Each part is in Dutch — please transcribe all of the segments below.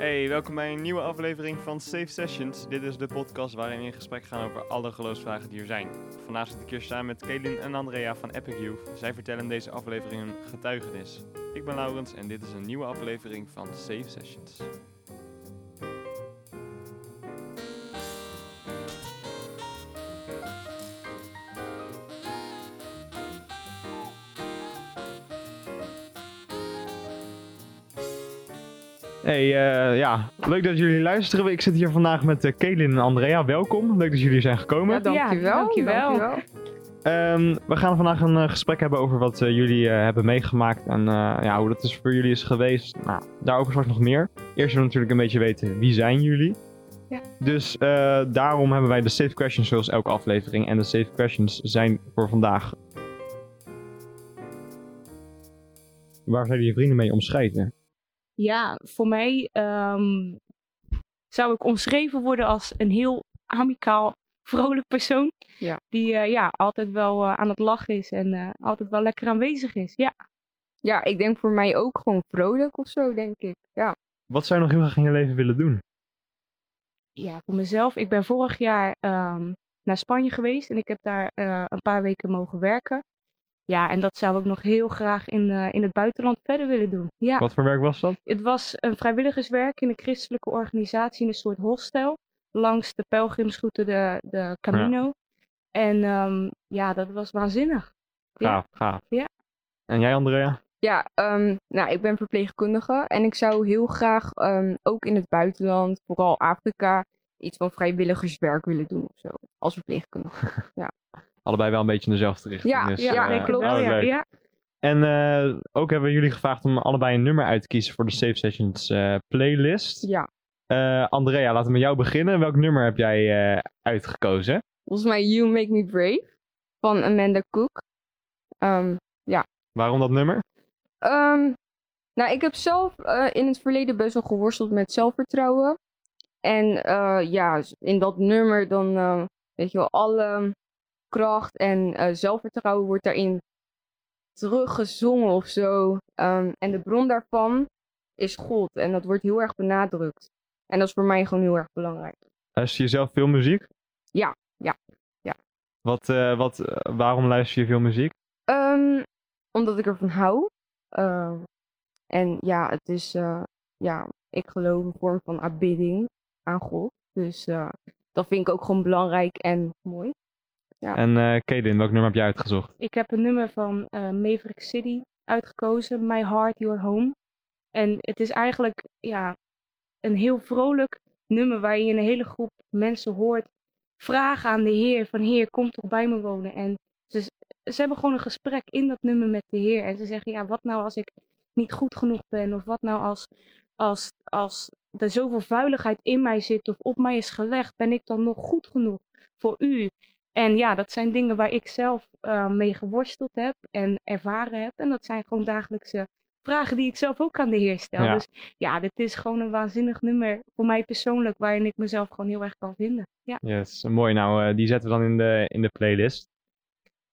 Hey, welkom bij een nieuwe aflevering van Safe Sessions. Dit is de podcast waarin we in gesprek gaan over alle geloofsvragen die er zijn. Vandaag zit ik hier samen met Kaelin en Andrea van Epic Youth. Zij vertellen deze aflevering een getuigenis. Ik ben Laurens en dit is een nieuwe aflevering van Safe Sessions. Hey, eh, ja, leuk dat jullie luisteren. Ik zit hier vandaag met uh, Kaelin en Andrea. Welkom, leuk dat jullie zijn gekomen. Ja, dankjewel. dankjewel. dankjewel. Ehm, we gaan vandaag een eh, gesprek hebben over wat eh, jullie eh, hebben meegemaakt en eh, ja, hoe dat is voor jullie is geweest. Nou, daarover straks nog meer. Eerst willen we natuurlijk een beetje weten wie zijn jullie. Ja. Dus eh, daarom hebben wij de safe questions zoals elke aflevering. En de safe questions zijn voor vandaag. Waar zijn je vrienden mee omschrijven? Ja, voor mij ehm, zou ik omschreven worden als een heel amicaal, vrolijk persoon. Ja. Die eh, ja, altijd wel eh, aan het lachen is en eh, altijd wel lekker aanwezig is. Ja. Ja, ik denk voor mij ook gewoon vrolijk of zo, denk ik. Ja. Wat zou je nog heel graag in je leven willen doen? ja, voor mezelf. Ik ben vorig jaar ehm, naar Spanje geweest en ik heb daar eh, een paar weken mogen werken. Ja, en dat zou ik nog heel graag in, eh, in het buitenland verder willen doen. Ja. Wat voor werk was dat? Het was een vrijwilligerswerk in een christelijke organisatie in een soort hostel. Langs de pelgrimsroute de, de Camino. En ehm, ja, dat was waanzinnig. Ja. Gaaf, gaaf. Ja. En jij Andrea? Ja, ehm, nou, ik ben verpleegkundige en ik zou heel graag ehm, ook in het buitenland, vooral Afrika, iets van vrijwilligerswerk willen doen of zo. Als verpleegkundige. Allebei wel een beetje in dezelfde richting. Ja, dus, ja, eh, klopt. oh, ja, ja. En eh, ook hebben we jullie gevraagd om allebei een nummer uit te kiezen voor de Safe Sessions eh, playlist. Ja, Eh, Andrea, laten we met jou beginnen. Welk nummer heb jij eh, uitgekozen? volgens mij You Make Me Brave van Amanda Cook. Ehm, Waarom dat nummer? Ehm, nou, ik heb zelf eh, in het verleden best wel geworsteld met zelfvertrouwen. En eh, ja, in dat nummer dan, eh, weet je wel, alle kracht en eh, zelfvertrouwen wordt daarin teruggezongen of zo. Ehm, en de bron daarvan is God. En dat wordt heel erg benadrukt. En dat is voor mij gewoon heel erg belangrijk. Luister je zelf veel muziek? Ja, ja, ja. Wat, eh, wat, eh, waarom luister je veel muziek? Ehm, omdat ik ervan hou. Ehm, en ja, het is, ja, ik geloof een vorm van aanbidding aan God. Dus dat vind ik ook gewoon belangrijk en mooi. Ja. En eh Kaden, welk nummer heb jij uitgezocht? Ik heb een nummer van eh, Maverick City uitgekozen. My Heart, Your Home. En het is eigenlijk ja, een heel vrolijk nummer waar je een hele groep mensen hoort vragen aan de Heer van Heer, kom toch bij me wonen. En ze, ze hebben gewoon een gesprek in dat nummer met de Heer. En ze zeggen, ja, wat nou als ik niet goed genoeg ben? Of wat nou als, als, als er zoveel vuiligheid in mij zit of op mij is gelegd, ben ik dan nog goed genoeg voor u? En ja, dat zijn dingen waar ik zelf eh, mee geworsteld heb en ervaren heb. En dat zijn gewoon dagelijkse vragen die ik zelf ook aan de Heer stel. Ja. Dus ja, dit is gewoon een waanzinnig nummer voor mij persoonlijk, waarin ik mezelf gewoon heel erg kan vinden. Ja. Yes, mooi. Nou, eh, die zetten we dan in de, in de playlist.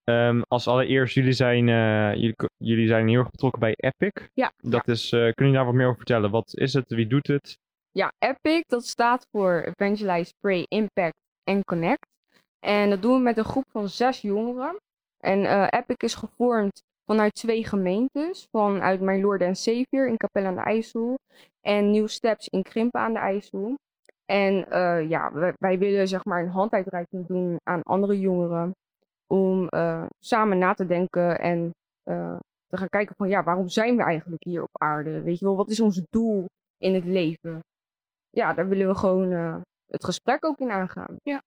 Ehm, als allereerst, jullie zijn, eh, jullie, jullie zijn heel erg betrokken bij Epic. Ja, Dat is, eh, kunnen jullie daar wat meer over vertellen? Wat is het? Wie doet het? Ja, EPIC, dat staat voor Evangelize, Pray, Impact en Connect. En dat doen we met een groep van zes jongeren. En eh EPIC is gevormd vanuit twee gemeentes. Vanuit Mijn Lord en Savior in Capelle aan de IJssel. En New Steps in Krimpen aan de IJssel. En eh, ja, wij, willen zeg maar een handuitreiking doen aan andere jongeren. Om eh, samen na te denken en te gaan kijken van ja, waarom zijn we eigenlijk hier op aarde? Weet je wel, wat is ons doel in het leven? ja, daar willen we gewoon het gesprek ook in aangaan. ja,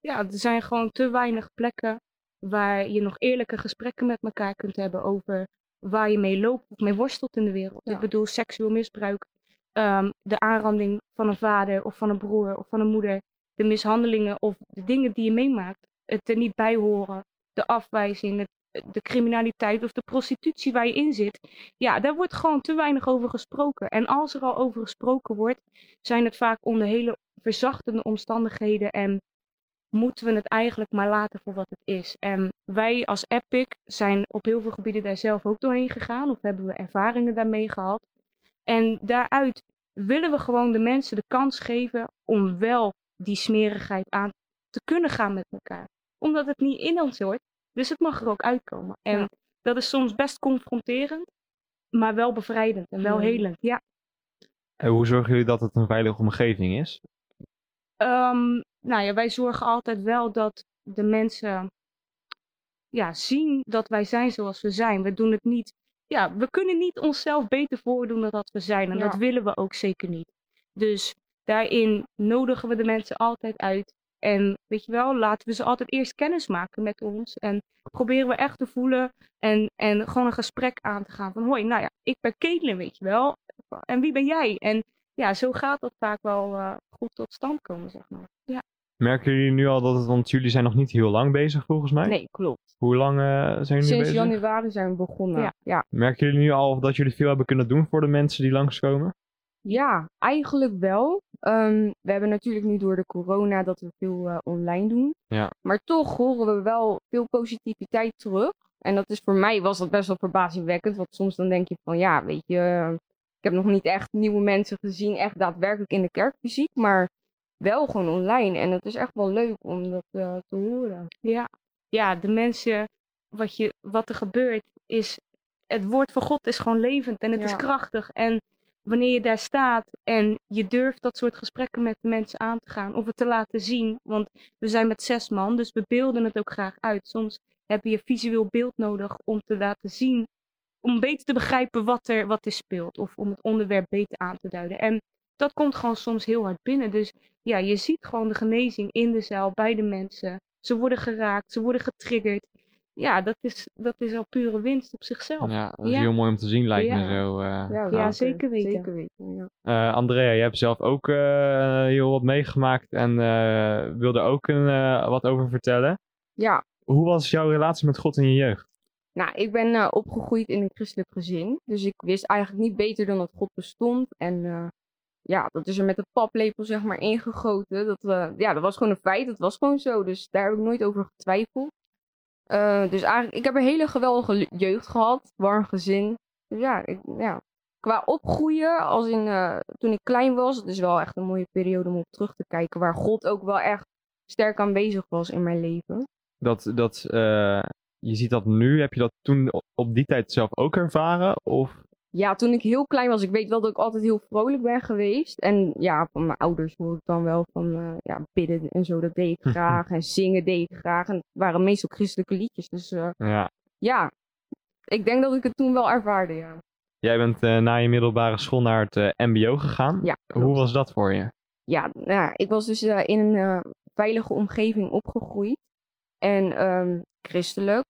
er zijn gewoon te weinig plekken waar je nog eerlijke gesprekken met elkaar kunt hebben over waar je mee loopt of mee worstelt in de wereld. Ja. Ik bedoel, seksueel misbruik, ehm, de aanranding van een vader of van een broer of van een moeder, de mishandelingen of de dingen die je meemaakt, het er niet bij horen, de afwijzing, het, de criminaliteit of de prostitutie waar je in zit. Ja, daar wordt gewoon te weinig over gesproken. En als er al over gesproken wordt, zijn het vaak onder hele verzachtende omstandigheden en moeten we het eigenlijk maar laten voor wat het is. En wij als Epic zijn op heel veel gebieden daar zelf ook doorheen gegaan of hebben we ervaringen daarmee gehad. En daaruit willen we gewoon de mensen de kans geven om wel die smerigheid aan te kunnen gaan met elkaar. Omdat het niet in ons hoort, dus het mag er ook uitkomen. En Ja. dat is soms best confronterend, maar wel bevrijdend en wel Ja. helend. Ja. En hoe zorgen jullie dat het een veilige omgeving is? Ehm, nou ja, wij zorgen altijd wel dat de mensen ja, zien dat wij zijn zoals we zijn. We doen het niet. Ja, we kunnen niet onszelf beter voordoen dan dat we zijn. En Ja. dat willen we ook zeker niet. Dus daarin nodigen we de mensen altijd uit. En weet je wel, laten we ze altijd eerst kennis maken met ons. En proberen we echt te voelen en, en gewoon een gesprek aan te gaan. Van hoi, nou ja, ik ben Caitlin, weet je wel. En wie ben jij? En ja, zo gaat dat vaak wel eh, goed tot stand komen, zeg maar. Ja. Merken jullie nu al dat het, want jullie zijn nog niet heel lang bezig volgens mij. Nee, klopt. Hoe lang eh, zijn jullie Sinds bezig? januari zijn we begonnen. Ja. ja. Merken jullie nu al dat jullie veel hebben kunnen doen voor de mensen die langskomen? Ja, eigenlijk wel. Ehm, we hebben natuurlijk nu door de corona dat we veel eh, online doen. Ja. Maar toch horen we wel veel positiviteit terug. En dat is voor mij was dat best wel verbazingwekkend. Want soms dan denk je van ja, weet je, ik heb nog niet echt nieuwe mensen gezien, echt daadwerkelijk in de kerk fysiek. Maar wel gewoon online. En het is echt wel leuk om dat eh, te horen. Ja, ja de mensen, wat, je, wat er gebeurt, is. Het woord van God is gewoon levend en het is krachtig. En wanneer je daar staat en je durft dat soort gesprekken met de mensen aan te gaan, of het te laten zien. Want we zijn met zes man, dus we beelden het ook graag uit. Soms heb je visueel beeld nodig om te laten zien, om beter te begrijpen wat er, wat er speelt. Of om het onderwerp beter aan te duiden. En dat komt gewoon soms heel hard binnen. Dus ja, je ziet gewoon de genezing in de zaal bij de mensen. Ze worden geraakt, ze worden getriggerd. Ja, dat is, dat is al pure winst op zichzelf. Ja, dat is Ja. heel mooi om te zien lijkt me zo. eh. Ja, zeker weten. Zeker weten, ja. Eh, Andrea, jij hebt zelf ook eh, heel wat meegemaakt en eh, wilde ook een, eh, wat over vertellen. ja, Hoe was jouw relatie met God in je jeugd? Nou, ik ben eh, opgegroeid in een christelijk gezin. Dus ik wist eigenlijk niet beter dan dat God bestond. En eh, ja, dat is er met een paplepel zeg maar ingegoten. Dat, eh, ja, dat was gewoon een feit. Dat was gewoon zo. Dus daar heb ik nooit over getwijfeld. Eh, dus eigenlijk, ik heb een hele geweldige jeugd gehad. Warm gezin. Dus ja, ik, ja. qua opgroeien, als in eh, toen ik klein was, het is wel echt een mooie periode om op terug te kijken. Waar God ook wel echt sterk aanwezig was in mijn leven. Dat, dat, je ziet dat nu, heb je dat toen op die tijd zelf ook ervaren? Of Ja, toen ik heel klein was, ik weet wel dat ik altijd heel vrolijk ben geweest. En ja, van mijn ouders hoor ik dan wel van eh, ja, bidden en zo, dat deed ik graag. En zingen deed ik graag. En het waren meestal christelijke liedjes. Dus eh, ja, ja, ik denk dat ik het toen wel ervaarde, ja. jij bent eh, na je middelbare school naar het mbo gegaan. Ja, Hoe was dat voor je? Ja, nou, ja, ik was dus in een veilige omgeving opgegroeid. En ehm, christelijk.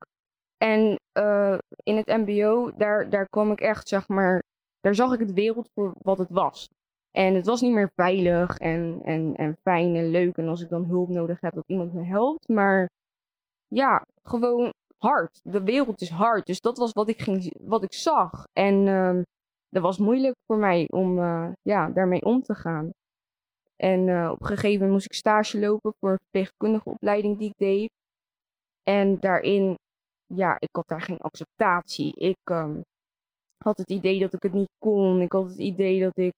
En eh, in het mbo, daar, daar kwam ik echt, zeg maar, daar zag ik het wereld voor wat het was. En het was niet meer veilig en, en, en fijn en leuk. En als ik dan hulp nodig heb, dat iemand me helpt. Maar ja, gewoon hard. De wereld is hard. Dus dat was wat ik, ging, wat ik zag. En ehm, dat was moeilijk voor mij om eh, ja, daarmee om te gaan. En eh, op een gegeven moment moest ik stage lopen voor een verpleegkundige opleiding die ik deed. En daarin, ja, ik had daar geen acceptatie. Ik ehm, had het idee dat ik het niet kon. Ik had het idee dat ik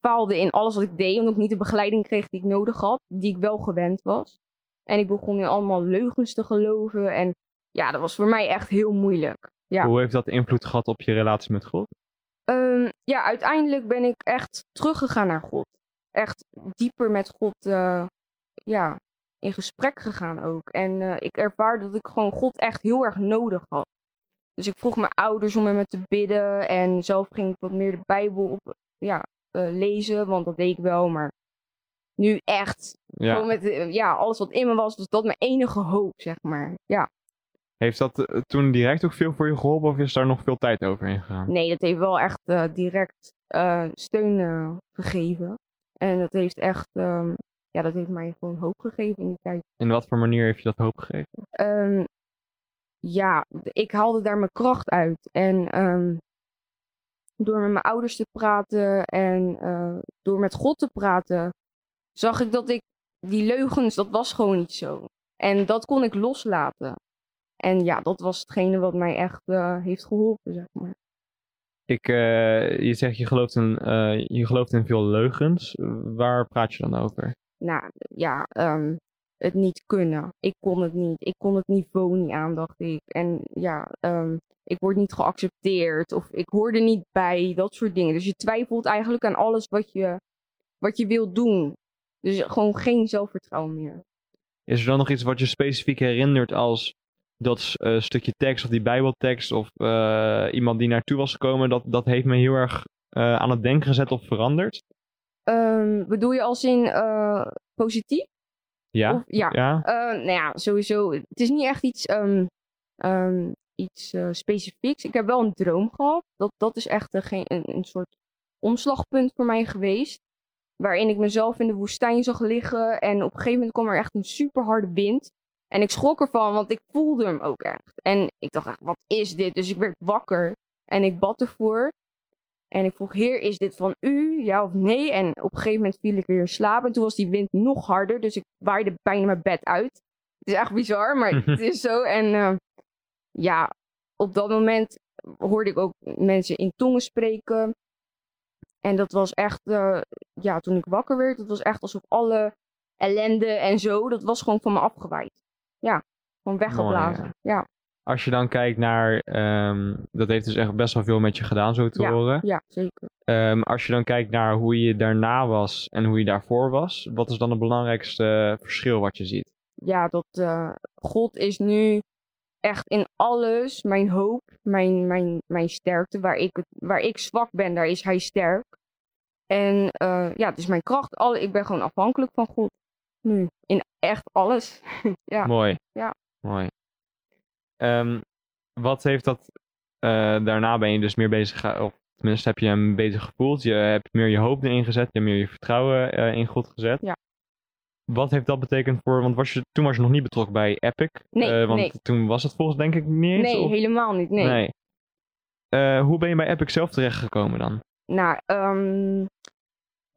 faalde in alles wat ik deed, omdat ik niet de begeleiding kreeg die ik nodig had, die ik wel gewend was. En ik begon in allemaal leugens te geloven. En ja, dat was voor mij echt heel moeilijk. Ja. Hoe heeft dat invloed gehad op je relatie met God? Ehm, ja, uiteindelijk ben ik echt teruggegaan naar God. Echt dieper met God eh, ja, in gesprek gegaan ook. En eh, ik ervaar dat ik gewoon God echt heel erg nodig had. Dus ik vroeg mijn ouders om met me te bidden. En zelf ging ik wat meer de Bijbel op, ja, eh, lezen, want dat deed ik wel. Maar nu echt, Ja. gewoon met eh, ja, alles wat in me was, was dat mijn enige hoop, zeg maar. Ja. Heeft dat toen direct ook veel voor je geholpen of is daar nog veel tijd over gegaan? Nee, dat heeft wel echt direct steun gegeven. En dat heeft echt, ehm, ja, dat heeft mij gewoon hoop gegeven in die tijd. In wat voor manier heeft je dat hoop gegeven? Ehm, ja, ik haalde daar mijn kracht uit. En ehm, door met mijn ouders te praten en eh, door met God te praten, zag ik dat ik die leugens, dat was gewoon niet zo. En dat kon ik loslaten. En ja, dat was hetgene wat mij echt eh, heeft geholpen, zeg maar. Ik, eh, je zegt je gelooft, in, je gelooft in veel leugens. Waar praat je dan over? Nou ja, ehm, het niet kunnen. Ik kon het niet. Ik kon het niveau niet aan, dacht ik. En ja, ehm, ik word niet geaccepteerd of ik hoor er niet bij. Dat soort dingen. Dus je twijfelt eigenlijk aan alles wat je, wat je wilt doen. Dus gewoon geen zelfvertrouwen meer. Is er dan nog iets wat je specifiek herinnert als dat eh, stukje tekst of die bijbeltekst of eh, iemand die naartoe was gekomen, dat, dat heeft me heel erg eh, aan het denken gezet of veranderd? Ehm, bedoel je als in eh, positief? Ja? Of- ja. ja? Eh, nou ja, sowieso. Het is niet echt iets, ehm, iets eh, specifieks. Ik heb wel een droom gehad. Dat, dat is echt een, een soort omslagpunt voor mij geweest. Waarin ik mezelf in de woestijn zag liggen. En op een gegeven moment kwam er echt een super harde wind. En ik schrok ervan, want ik voelde hem ook echt. En ik dacht echt, wat is dit? Dus ik werd wakker. En ik bad ervoor. En ik vroeg, heer, is dit van u? Ja of nee? En op een gegeven moment viel ik weer slaap. En toen was die wind nog harder. Dus ik waaide bijna mijn bed uit. Het is echt bizar, maar het is zo. En eh, ja, op dat moment hoorde ik ook mensen in tongen spreken. En dat was echt, eh, ja, toen ik wakker werd, dat was echt alsof alle ellende en zo, dat was gewoon van me afgewaaid. Ja, gewoon weggeblazen. Mooi, ja. Als je dan kijkt naar, ehm, dat heeft dus echt best wel veel met je gedaan zo te horen. ja, zeker. Ehm, als je dan kijkt naar hoe je daarna was en hoe je daarvoor was, wat is dan het belangrijkste verschil wat je ziet? ja, dat eh, God is nu echt in alles mijn hoop, mijn, mijn, mijn sterkte. Waar ik, waar ik zwak ben, daar is hij sterk. En eh, ja, het is mijn kracht. Alle, ik ben gewoon afhankelijk van God. Nu, in echt alles. ja. Mooi. Ja. Mooi. Ehm, wat heeft dat, eh, daarna ben je dus meer bezig, ge- of tenminste heb je hem bezig gevoeld. Je hebt meer je hoop erin gezet, je hebt meer je vertrouwen eh, in God gezet. Ja. Wat heeft dat betekend voor, want was je, toen was je nog niet betrokken bij Epic. Nee, Eh, want nee. toen was het volgens denk ik niet eens. Nee, of- helemaal niet. Nee. Eh, hoe ben je bij Epic zelf terechtgekomen dan? Nou, ehm,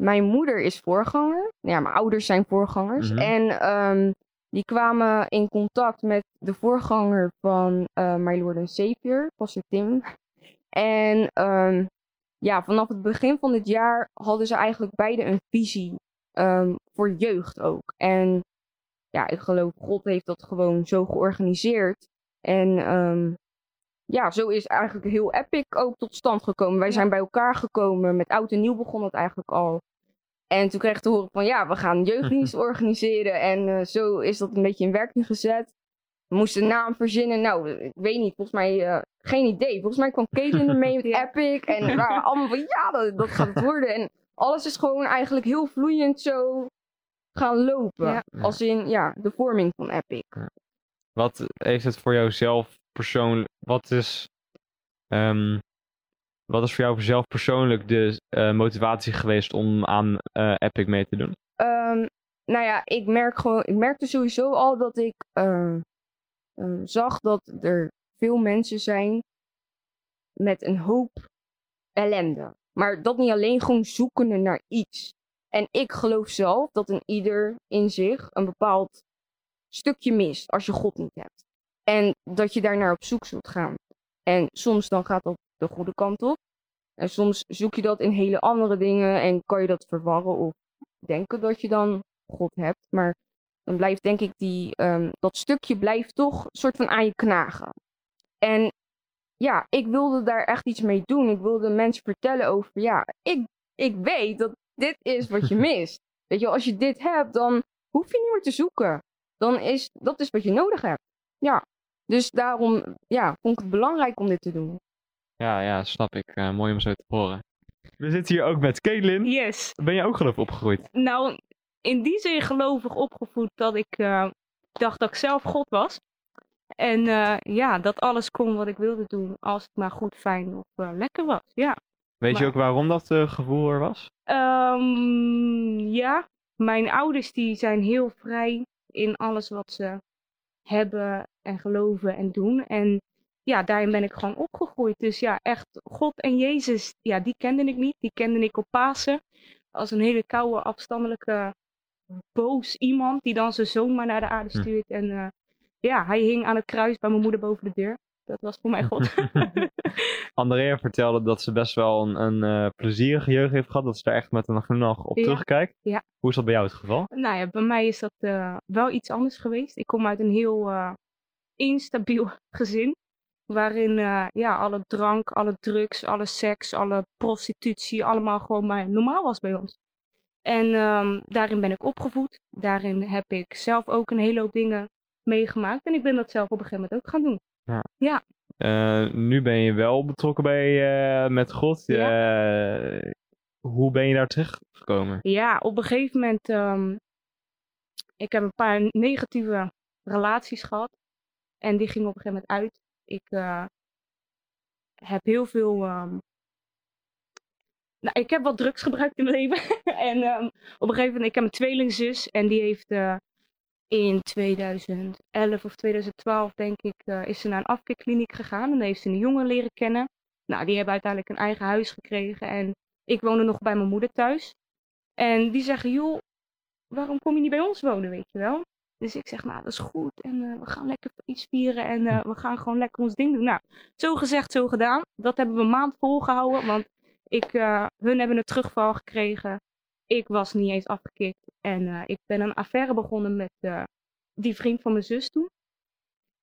mijn moeder is voorganger. Ja, mijn ouders zijn voorgangers. Mhm. En ehm, die kwamen in contact met de voorganger van eh My Lord and Savior, Pastor Tim. En ehm, ja, vanaf het begin van dit jaar hadden ze eigenlijk beide een visie ehm, voor jeugd ook. En ja, ik geloof, God heeft dat gewoon zo georganiseerd. En ehm, ja, zo is eigenlijk heel Epic ook tot stand gekomen. Wij zijn bij elkaar gekomen. Met oud en nieuw begon het eigenlijk al. En toen kreeg ik te horen van ja, we gaan jeugddienst organiseren. En eh, zo is dat een beetje in werking gezet. We moesten een naam verzinnen. Nou, ik weet niet, volgens mij eh, geen idee. Volgens mij kwam Caitlin ermee met. Epic. En we waren allemaal van ja, dat, dat gaat het worden. En alles is gewoon eigenlijk heel vloeiend zo gaan lopen. Ja. Als in ja, de vorming van Epic. Wat heeft het voor jou zelf persoonlijk, wat is, ehm, wat is voor jou zelf persoonlijk de eh, motivatie geweest om aan eh, Epic mee te doen? Ehm, nou ja, ik merk gewoon, ik merkte sowieso al dat ik eh, eh, zag dat er veel mensen zijn met een hoop ellende. Maar dat niet alleen gewoon zoekende naar iets. En ik geloof zelf dat een ieder in zich een bepaald stukje mist als je God niet hebt. En dat je daarnaar op zoek zult gaan. En soms dan gaat dat de goede kant op. En soms zoek je dat in hele andere dingen en kan je dat verwarren of denken dat je dan God hebt. Maar dan blijft denk ik die, ehm, dat stukje blijft toch een soort van aan je knagen. En ja, ik wilde daar echt iets mee doen. Ik wilde mensen vertellen over, ja, ik, ik weet dat dit is wat je mist. Weet je, als je dit hebt, dan hoef je niet meer te zoeken. Dan is dat is wat je nodig hebt. Ja, dus daarom ja, vond ik het belangrijk om dit te doen. Ja, ja, snap ik. Eh, mooi om zo te horen. We zitten hier ook met Caitlin. Yes. Ben je ook geloof ik opgegroeid? Nou, in die zin gelovig opgevoed dat ik eh, dacht dat ik zelf God was. En eh, ja, dat alles kon wat ik wilde doen als het maar goed, fijn of lekker was. Ja. Weet je ook waarom dat eh, gevoel er was? Ehm, ja, mijn ouders die zijn heel vrij in alles wat ze hebben en geloven en doen. En ja, daarin ben ik gewoon opgegroeid. Dus ja, echt God en Jezus, ja, die kende ik niet. Die kende ik op Pasen. Als een hele koude, afstandelijke, boos iemand die dan zijn zoon maar naar de aarde Hm. stuurt. En eh, ja, hij hing aan het kruis bij mijn moeder boven de deur. Dat was voor mij God. Andrea vertelde dat ze best wel een, een eh, plezierige jeugd heeft gehad. Dat ze daar echt met een glimlach op Ja. terugkijkt. Ja. Hoe is dat bij jou het geval? nou ja, bij mij is dat eh, wel iets anders geweest. Ik kom uit een heel instabiel gezin. Waarin eh, ja, alle drank, alle drugs, alle seks, alle prostitutie allemaal gewoon maar normaal was bij ons. En ehm, daarin ben ik opgevoed. Daarin heb ik zelf ook een hele hoop dingen meegemaakt. En ik ben dat zelf op een gegeven moment ook gaan doen. Eh, nu ben je wel betrokken bij, eh, met God. Hoe ben je daar terechtgekomen? Ja, op een gegeven moment. ehm, ik heb een paar negatieve relaties gehad. En die gingen op een gegeven moment uit. Ik eh, heb heel veel. ehm, nou, ik heb wat drugs gebruikt in mijn leven. en ehm, op een gegeven moment, ik heb een tweelingzus. En die heeft eh, in 2011 of 2012, denk ik, eh, is ze naar een afkeerkliniek gegaan. En daar heeft ze een jongen leren kennen. Nou, die hebben uiteindelijk een eigen huis gekregen. En ik woonde nog bij mijn moeder thuis. En die zeggen, joh, waarom kom je niet bij ons wonen, weet je wel? Dus ik zeg, nou, dat is goed. En eh, we gaan lekker iets vieren. En eh, we gaan gewoon lekker ons ding doen. Nou, zo gezegd, zo gedaan. Dat hebben we een maand volgehouden. Want ik, eh, hun hebben een terugval gekregen. Ik was niet eens afgekikt. En ik ben een affaire begonnen met die vriend van mijn zus toen.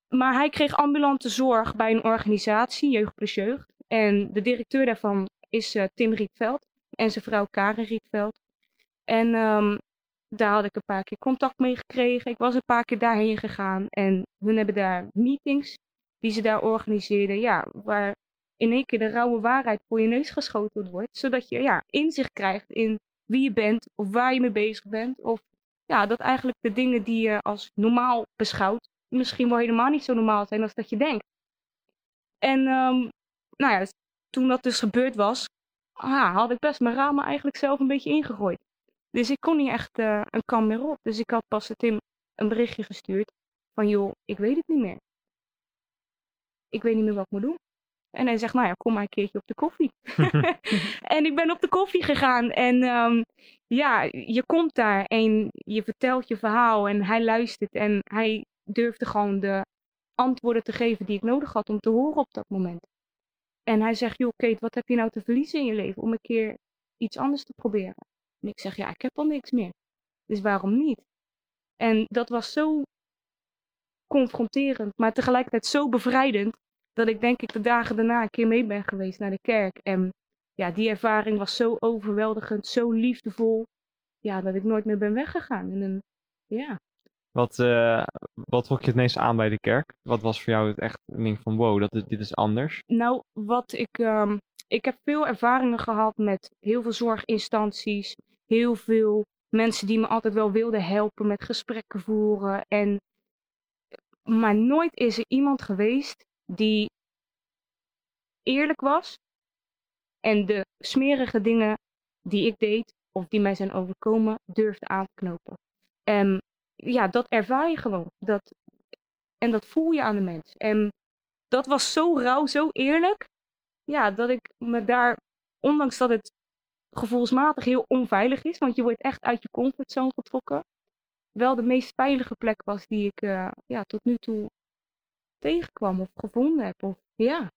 Maar hij kreeg ambulante zorg bij een organisatie, Jeugd Plus Jeugd. En de directeur daarvan is Tim Rietveld en zijn vrouw Karen Rietveld. En ehm, daar had ik een paar keer contact mee gekregen. Ik was een paar keer daarheen gegaan en hun hebben daar meetings die ze daar organiseerden. Ja, waar in één keer de rauwe waarheid voor je neus geschoten wordt. Zodat je ja, inzicht krijgt in wie je bent of waar je mee bezig bent. Of ja, dat eigenlijk de dingen die je als normaal beschouwt, misschien wel helemaal niet zo normaal zijn als dat je denkt. En ehm, nou ja, toen dat dus gebeurd was, ah, had ik best mijn ramen eigenlijk zelf een beetje ingegooid. Dus ik kon niet echt eh, een kam meer op. Dus ik had pas Tim een berichtje gestuurd van joh, ik weet het niet meer. Ik weet niet meer wat ik moet doen. En hij zegt, nou ja, kom maar een keertje op de koffie. en ik ben op de koffie gegaan. En ehm, ja, je komt daar en je vertelt je verhaal. En hij luistert en hij durfde gewoon de antwoorden te geven die ik nodig had om te horen op dat moment. En hij zegt, joh Kate, wat heb je nou te verliezen in je leven om een keer iets anders te proberen? En ik zeg, ja, ik heb al niks meer. Dus waarom niet? En dat was zo confronterend, maar tegelijkertijd zo bevrijdend, dat ik denk ik de dagen daarna een keer mee ben geweest naar de kerk. En ja, die ervaring was zo overweldigend, zo liefdevol, ja, dat ik nooit meer ben weggegaan. En een, ja, Wat, eh, wat trok je het meest aan bij de kerk? Wat was voor jou het echt ding van wow, dat dit is anders? Nou, wat ik. ehm, ik heb veel ervaringen gehad met heel veel zorginstanties. Heel veel mensen die me altijd wel wilden helpen met gesprekken voeren. En, maar nooit is er iemand geweest die eerlijk was. En de smerige dingen die ik deed, of die mij zijn overkomen, durfde aan te knopen. En ja, dat ervaar je gewoon. Dat, en dat voel je aan de mens. En dat was zo rauw, zo eerlijk ja, dat ik me daar, ondanks dat het gevoelsmatig heel onveilig is, want je wordt echt uit je comfortzone getrokken, wel de meest veilige plek was die ik eh, ja, tot nu toe tegenkwam of gevonden heb. Of, ja.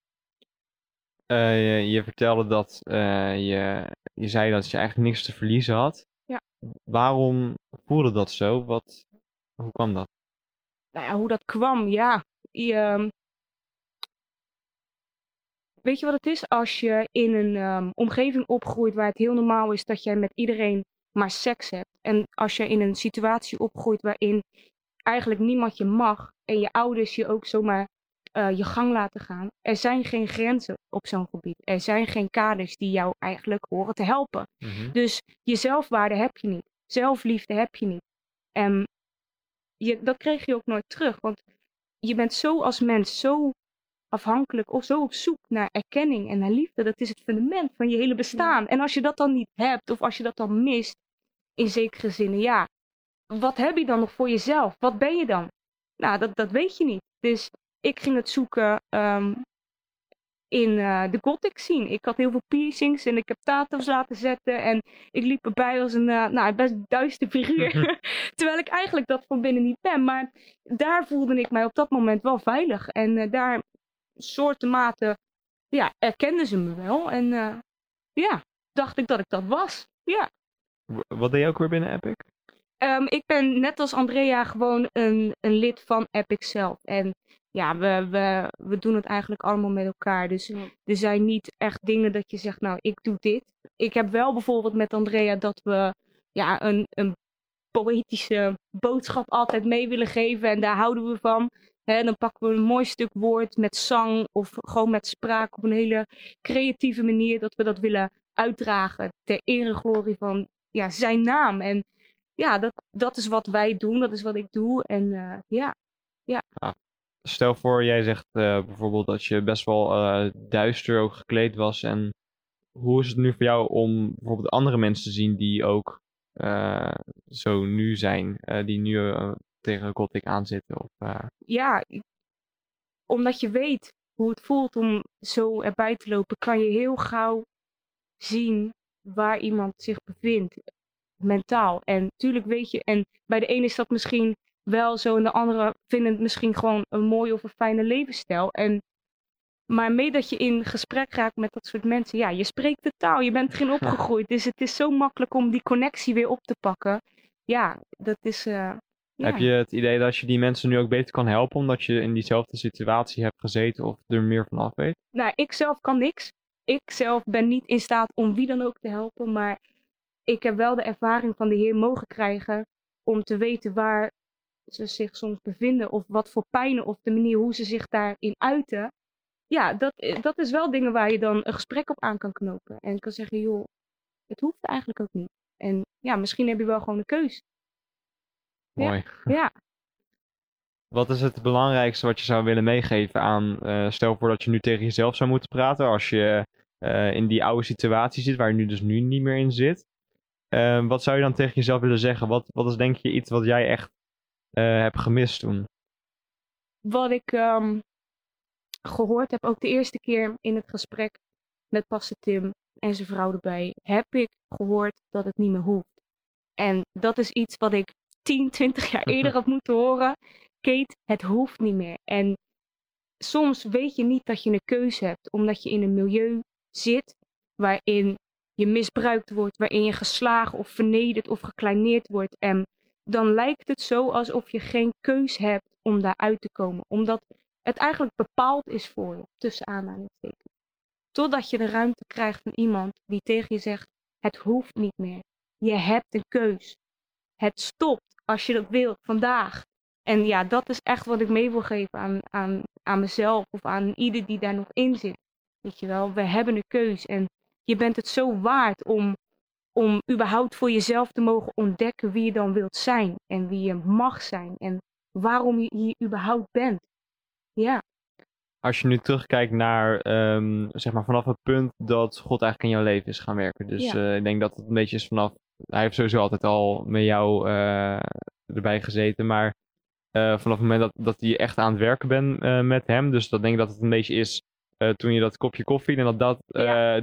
Eh, je, je vertelde dat eh, je, je zei dat je eigenlijk niks te verliezen had. Ja. Waarom voelde dat zo? Wat, hoe kwam dat? Nou ja, hoe dat kwam, ja. Je, ehm, weet je wat het is? Als je in een ehm, omgeving opgroeit waar het heel normaal is dat jij met iedereen maar seks hebt. En als je in een situatie opgroeit waarin eigenlijk niemand je mag en je ouders je ook zomaar eh, je gang laten gaan. Er zijn geen grenzen op zo'n gebied. Er zijn geen kaders die jou eigenlijk horen te helpen. Dus je zelfwaarde heb je niet. Zelfliefde heb je niet. En je, dat kreeg je ook nooit terug. Want je bent zo als mens zo afhankelijk of zo op zoek naar erkenning en naar liefde. Dat is het fundament van je hele bestaan. En als je dat dan niet hebt of als je dat dan mist, in zekere zin, ja, wat heb je dan nog voor jezelf? Wat ben je dan? Nou, dat, dat weet je niet. Dus ik ging het zoeken ehm, in eh, de gothic scene. Ik had heel veel piercings en ik heb tattoos laten zetten. En ik liep erbij als een eh, nou, best duister figuur. Terwijl ik eigenlijk dat van binnen niet ben. Maar daar voelde ik mij op dat moment wel veilig. En eh, daar soorten mate ja, erkenden ze me wel. En eh, ja, dacht ik dat ik dat was. Ja. Wat deed je ook weer binnen Epic? Ehm, ik ben net als Andrea gewoon een, een lid van Epic zelf. En ja, we, we, we doen het eigenlijk allemaal met elkaar. Dus er zijn niet echt dingen dat je zegt, nou, ik doe dit. Ik heb wel bijvoorbeeld met Andrea dat we ja, een, een poëtische boodschap altijd mee willen geven. En daar houden we van. Dan pakken we een mooi stuk woord met zang of gewoon met spraak op een hele creatieve manier. Dat we dat willen uitdragen ter ere glorie van ja, zijn naam. En ja, dat, dat is wat wij doen. Dat is wat ik doe. En eh, ja, Stel voor, jij zegt eh, bijvoorbeeld dat je best wel eh, duister ook gekleed was. En hoe is het nu voor jou om bijvoorbeeld andere mensen te zien die ook zo nu zijn? die nu tegen Gothic aanzitten? Of, eh, ja, omdat je weet hoe het voelt om zo erbij te lopen, kan je heel gauw zien waar iemand zich bevindt, mentaal. En natuurlijk weet je, en bij de ene is dat misschien wel zo, en de andere vinden het misschien gewoon een mooie of een fijne levensstijl. En, maar mee dat je in gesprek raakt met dat soort mensen, ja, je spreekt de taal, je bent erin opgegroeid, dus het is zo makkelijk om die connectie weer op te pakken. Ja, dat is. eh, ja. Heb je het idee dat je die mensen nu ook beter kan helpen omdat je in diezelfde situatie hebt gezeten of er meer van af weet? Nou, ik zelf kan niks. Ik zelf ben niet in staat om wie dan ook te helpen. Maar ik heb wel de ervaring van de Heer mogen krijgen om te weten waar ze zich soms bevinden. Of wat voor pijnen of de manier hoe ze zich daarin uiten. Ja, dat, dat is wel dingen waar je dan een gesprek op aan kan knopen. En kan zeggen, joh, het hoeft eigenlijk ook niet. En ja, misschien heb je wel gewoon een keus. Mooi. Ja, Wat is het belangrijkste wat je zou willen meegeven aan, eh, stel voor dat je nu tegen jezelf zou moeten praten als je eh, in die oude situatie zit, waar je nu dus nu niet meer in zit. Eh, wat zou je dan tegen jezelf willen zeggen? Wat, wat is denk je iets wat jij echt eh, hebt gemist toen? wat ik ehm, gehoord heb, ook de eerste keer in het gesprek met Pastor Tim en zijn vrouw erbij, heb ik gehoord dat het niet meer hoeft. En dat is iets wat ik 10, 20 jaar eerder had moeten horen. Kate, het hoeft niet meer. En soms weet je niet dat je een keuze hebt, omdat je in een milieu zit waarin je misbruikt wordt, waarin je geslagen of vernederd of gekleineerd wordt. En dan lijkt het zo alsof je geen keus hebt om daaruit te komen. Omdat het eigenlijk bepaald is voor je, tussen aanhalingstekens. Totdat je de ruimte krijgt van iemand die tegen je zegt, het hoeft niet meer. Je hebt een keus. Het stopt als je dat wilt, vandaag. En ja, dat is echt wat ik mee wil geven aan, aan, aan mezelf of aan ieder die daar nog in zit. Weet je wel, we hebben een keus en je bent het zo waard om, om überhaupt voor jezelf te mogen ontdekken wie je dan wilt zijn en wie je mag zijn en waarom je hier überhaupt bent. Ja, Als je nu terugkijkt naar, ehm, zeg maar, vanaf het punt dat God eigenlijk in jouw leven is gaan werken. Dus Ja. eh, ik denk dat het een beetje is vanaf, hij heeft sowieso altijd al met jou eh, erbij gezeten, maar eh, vanaf het moment dat, dat je echt aan het werken bent eh, met hem, dus dat denk ik dat het een beetje is toen je dat kopje koffie en dat dat,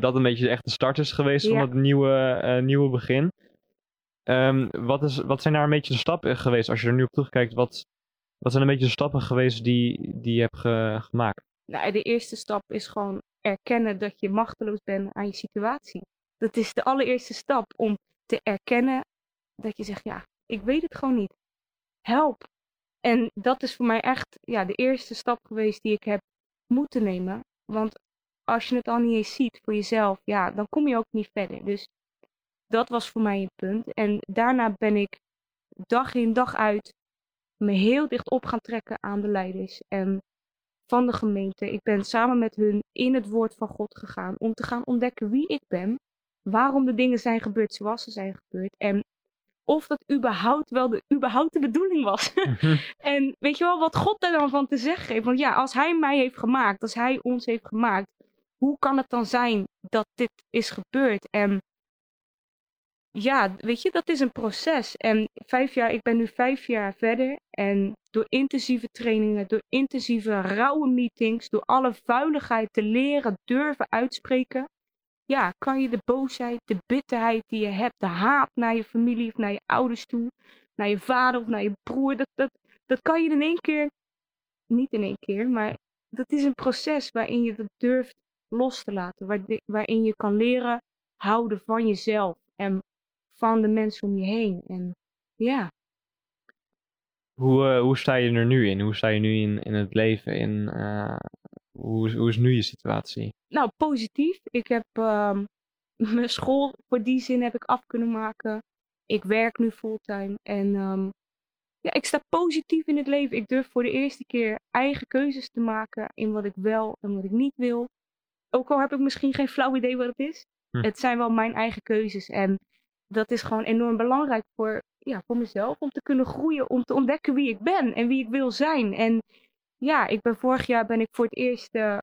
dat een beetje echt de start is geweest van het nieuwe, nieuwe begin. Ehm, wat, is, wat zijn daar een beetje de stappen geweest, als je er nu op terugkijkt, wat, wat zijn een beetje de stappen geweest die, die je hebt ge- gemaakt? nou, de eerste stap is gewoon erkennen dat je machteloos bent aan je situatie. Dat is de allereerste stap om te erkennen dat je zegt, ja, ik weet het gewoon niet. Help. En dat is voor mij echt ja, de eerste stap geweest die ik heb moeten nemen. Want als je het al niet eens ziet voor jezelf, ja, dan kom je ook niet verder. Dus dat was voor mij een punt. En daarna ben ik dag in dag uit me heel dicht op gaan trekken aan de leiders en van de gemeente. Ik ben samen met hun in het woord van God gegaan om te gaan ontdekken wie ik ben, waarom de dingen zijn gebeurd zoals ze zijn gebeurd en of dat überhaupt wel de, überhaupt de bedoeling was. en weet je wel wat God daar dan van te zeggen heeft? Want ja, als Hij mij heeft gemaakt, als Hij ons heeft gemaakt, hoe kan het dan zijn dat dit is gebeurd? En ja, weet je, dat is een proces. En vijf jaar, ik ben nu vijf jaar verder. En door intensieve trainingen, door intensieve rauwe meetings, door alle vuiligheid te leren, durven uitspreken. Ja, kan je de boosheid, de bitterheid die je hebt, de haat naar je familie of naar je ouders toe, naar je vader of naar je broer, dat, dat, dat kan je in één keer, niet in één keer, maar dat is een proces waarin je dat durft los te laten. waar- waarin je kan leren houden van jezelf en van de mensen om je heen. En ja, Hoe, eh, hoe sta je er nu in? Hoe sta je nu in, in het leven? In, eh, hoe, is- hoe is nu je situatie? nou, positief. Ik heb ehm, mijn school voor die zin heb ik af kunnen maken. Ik werk nu fulltime. En ehm, ja, ik sta positief in het leven. Ik durf voor de eerste keer eigen keuzes te maken in wat ik wel en wat ik niet wil. Ook al heb ik misschien geen flauw idee wat het is. Hm. Het zijn wel mijn eigen keuzes. En dat is gewoon enorm belangrijk voor, ja, voor mezelf. Om te kunnen groeien, om te ontdekken wie ik ben en wie ik wil zijn. En ja, ik ben vorig jaar ben ik voor het eerst eh,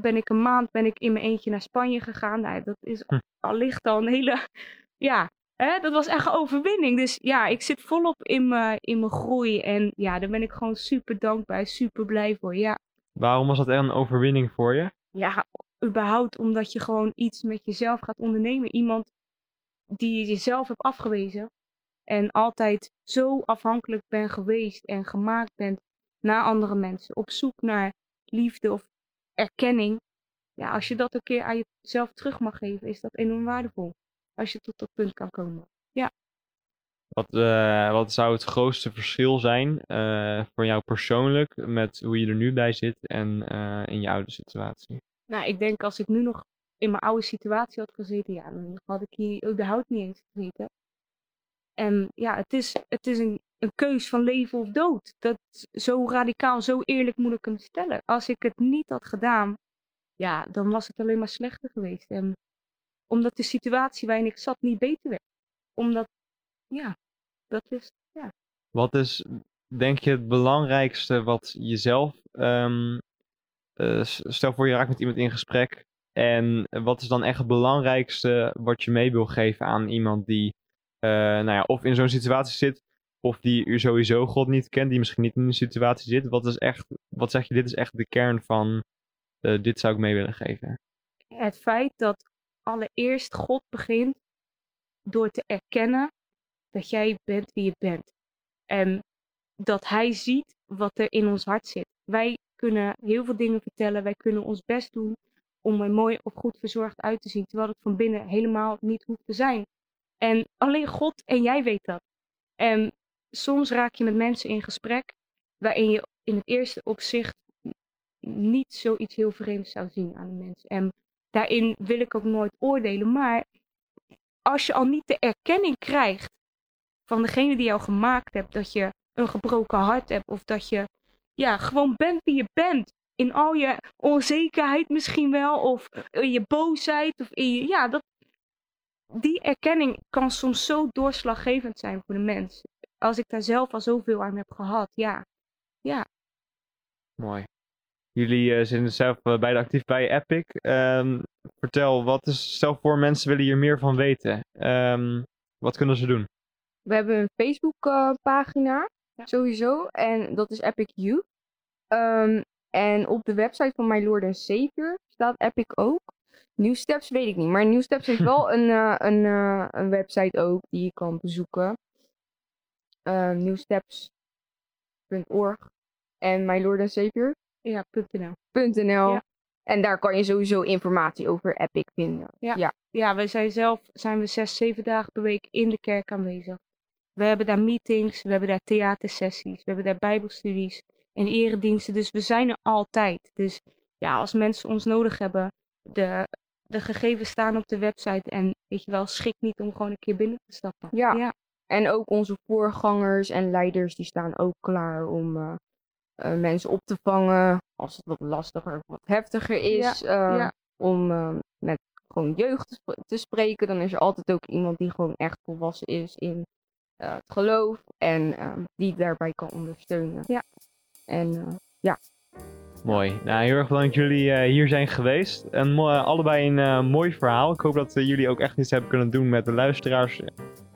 ben ik een maand ben ik in mijn eentje naar Spanje gegaan. Nou, dat is Hm. allicht al een hele, ja, hè, dat was echt een overwinning. Dus ja, ik zit volop in mijn, in mijn groei. En ja, daar ben ik gewoon super dankbaar, super blij voor. Ja, Waarom was dat echt een overwinning voor je? ja, überhaupt omdat je gewoon iets met jezelf gaat ondernemen. Iemand die je jezelf hebt afgewezen. En altijd zo afhankelijk bent geweest en gemaakt bent naar andere mensen. Op zoek naar liefde of erkenning. Ja, als je dat een keer aan jezelf terug mag geven, is dat enorm waardevol. Als je tot dat punt kan komen. Wat, eh, wat zou het grootste verschil zijn eh, voor jou persoonlijk met hoe je er nu bij zit en eh, in je oude situatie? Nou, ik denk als ik nu nog in mijn oude situatie had gezeten, ja, dan had ik hier überhaupt niet eens gezeten. En ja, het is, het is een, een keus van leven of dood. Dat zo radicaal, zo eerlijk moet ik hem stellen. Als ik het niet had gedaan, ja, dan was het alleen maar slechter geweest. En omdat de situatie waarin ik zat niet beter werd. Omdat, ja, dat is, ja. Wat is, denk je, het belangrijkste wat jezelf. s- stel voor je raakt met iemand in gesprek. En wat is dan echt het belangrijkste wat je mee wil geven aan iemand die, nou ja, of in zo'n situatie zit, of die u sowieso God niet kent, die misschien niet in een situatie zit. Wat is echt, wat zeg je, dit is echt de kern van, eh, dit zou ik mee willen geven. het feit dat allereerst God begint door te erkennen dat jij bent wie je bent. En dat Hij ziet wat er in ons hart zit. Wij kunnen heel veel dingen vertellen, wij kunnen ons best doen om er mooi of goed verzorgd uit te zien, terwijl het van binnen helemaal niet hoeft te zijn. En alleen God en jij weet dat. En soms raak je met mensen in gesprek waarin je in het eerste opzicht niet zoiets heel vreemds zou zien aan de mens. En daarin wil ik ook nooit oordelen. Maar als je al niet de erkenning krijgt van degene die jou gemaakt hebt, dat je een gebroken hart hebt of dat je ja, gewoon bent wie je bent. In al je onzekerheid misschien wel, of in je boosheid, of in je. Ja, dat, die erkenning kan soms zo doorslaggevend zijn voor de mens. Als ik daar zelf al zoveel aan heb gehad, ja. Mooi. Jullie eh, zijn zelf eh, beide actief bij Epic. Ehm, vertel, wat is, stel voor mensen willen hier meer van weten. Ehm, wat kunnen ze doen? We hebben een Facebook eh, pagina, Ja. sowieso. En dat is Epic Youth. Ehm, en op de website van My Lord and Savior staat Epic ook. New Steps weet ik niet. Maar New Steps heeft wel een, eh, een, eh, een website ook die je kan bezoeken. Uh, newsteps.org en My Lord and Savior. Ja, .nl. .nl. Ja. En daar kan je sowieso informatie over Epic vinden. Ja. ja. Ja, wij zijn zelf zijn we zes, zeven dagen per week in de kerk aanwezig. We hebben daar meetings, we hebben daar theatersessies, we hebben daar bijbelstudies en erediensten. Dus we zijn er altijd. Dus ja, als mensen ons nodig hebben, de, de gegevens staan op de website. En weet je wel, schik niet om gewoon een keer binnen te stappen. Ja. ja. En ook onze voorgangers en leiders die staan ook klaar om eh, eh, mensen op te vangen als het wat lastiger of wat heftiger is. eh, ja. Om met gewoon jeugd te, sp- te spreken. Dan is er altijd ook iemand die gewoon echt volwassen is in het geloof en die daarbij kan ondersteunen. Ja. En eh, Mooi. Nou, heel erg bedankt dat jullie eh, hier zijn geweest. En mo- allebei een eh, mooi verhaal. Ik hoop dat jullie ook echt iets hebben kunnen doen met de luisteraars.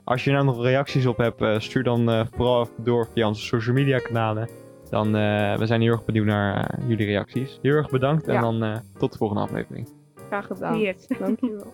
Als je er nou nog reacties op hebt, eh, stuur dan eh, vooral even door via onze social media kanalen. Dan, eh, we zijn heel erg benieuwd naar eh, jullie reacties. Heel erg bedankt en Ja. dan eh, tot de volgende aflevering. graag gedaan. Yes. Dankjewel.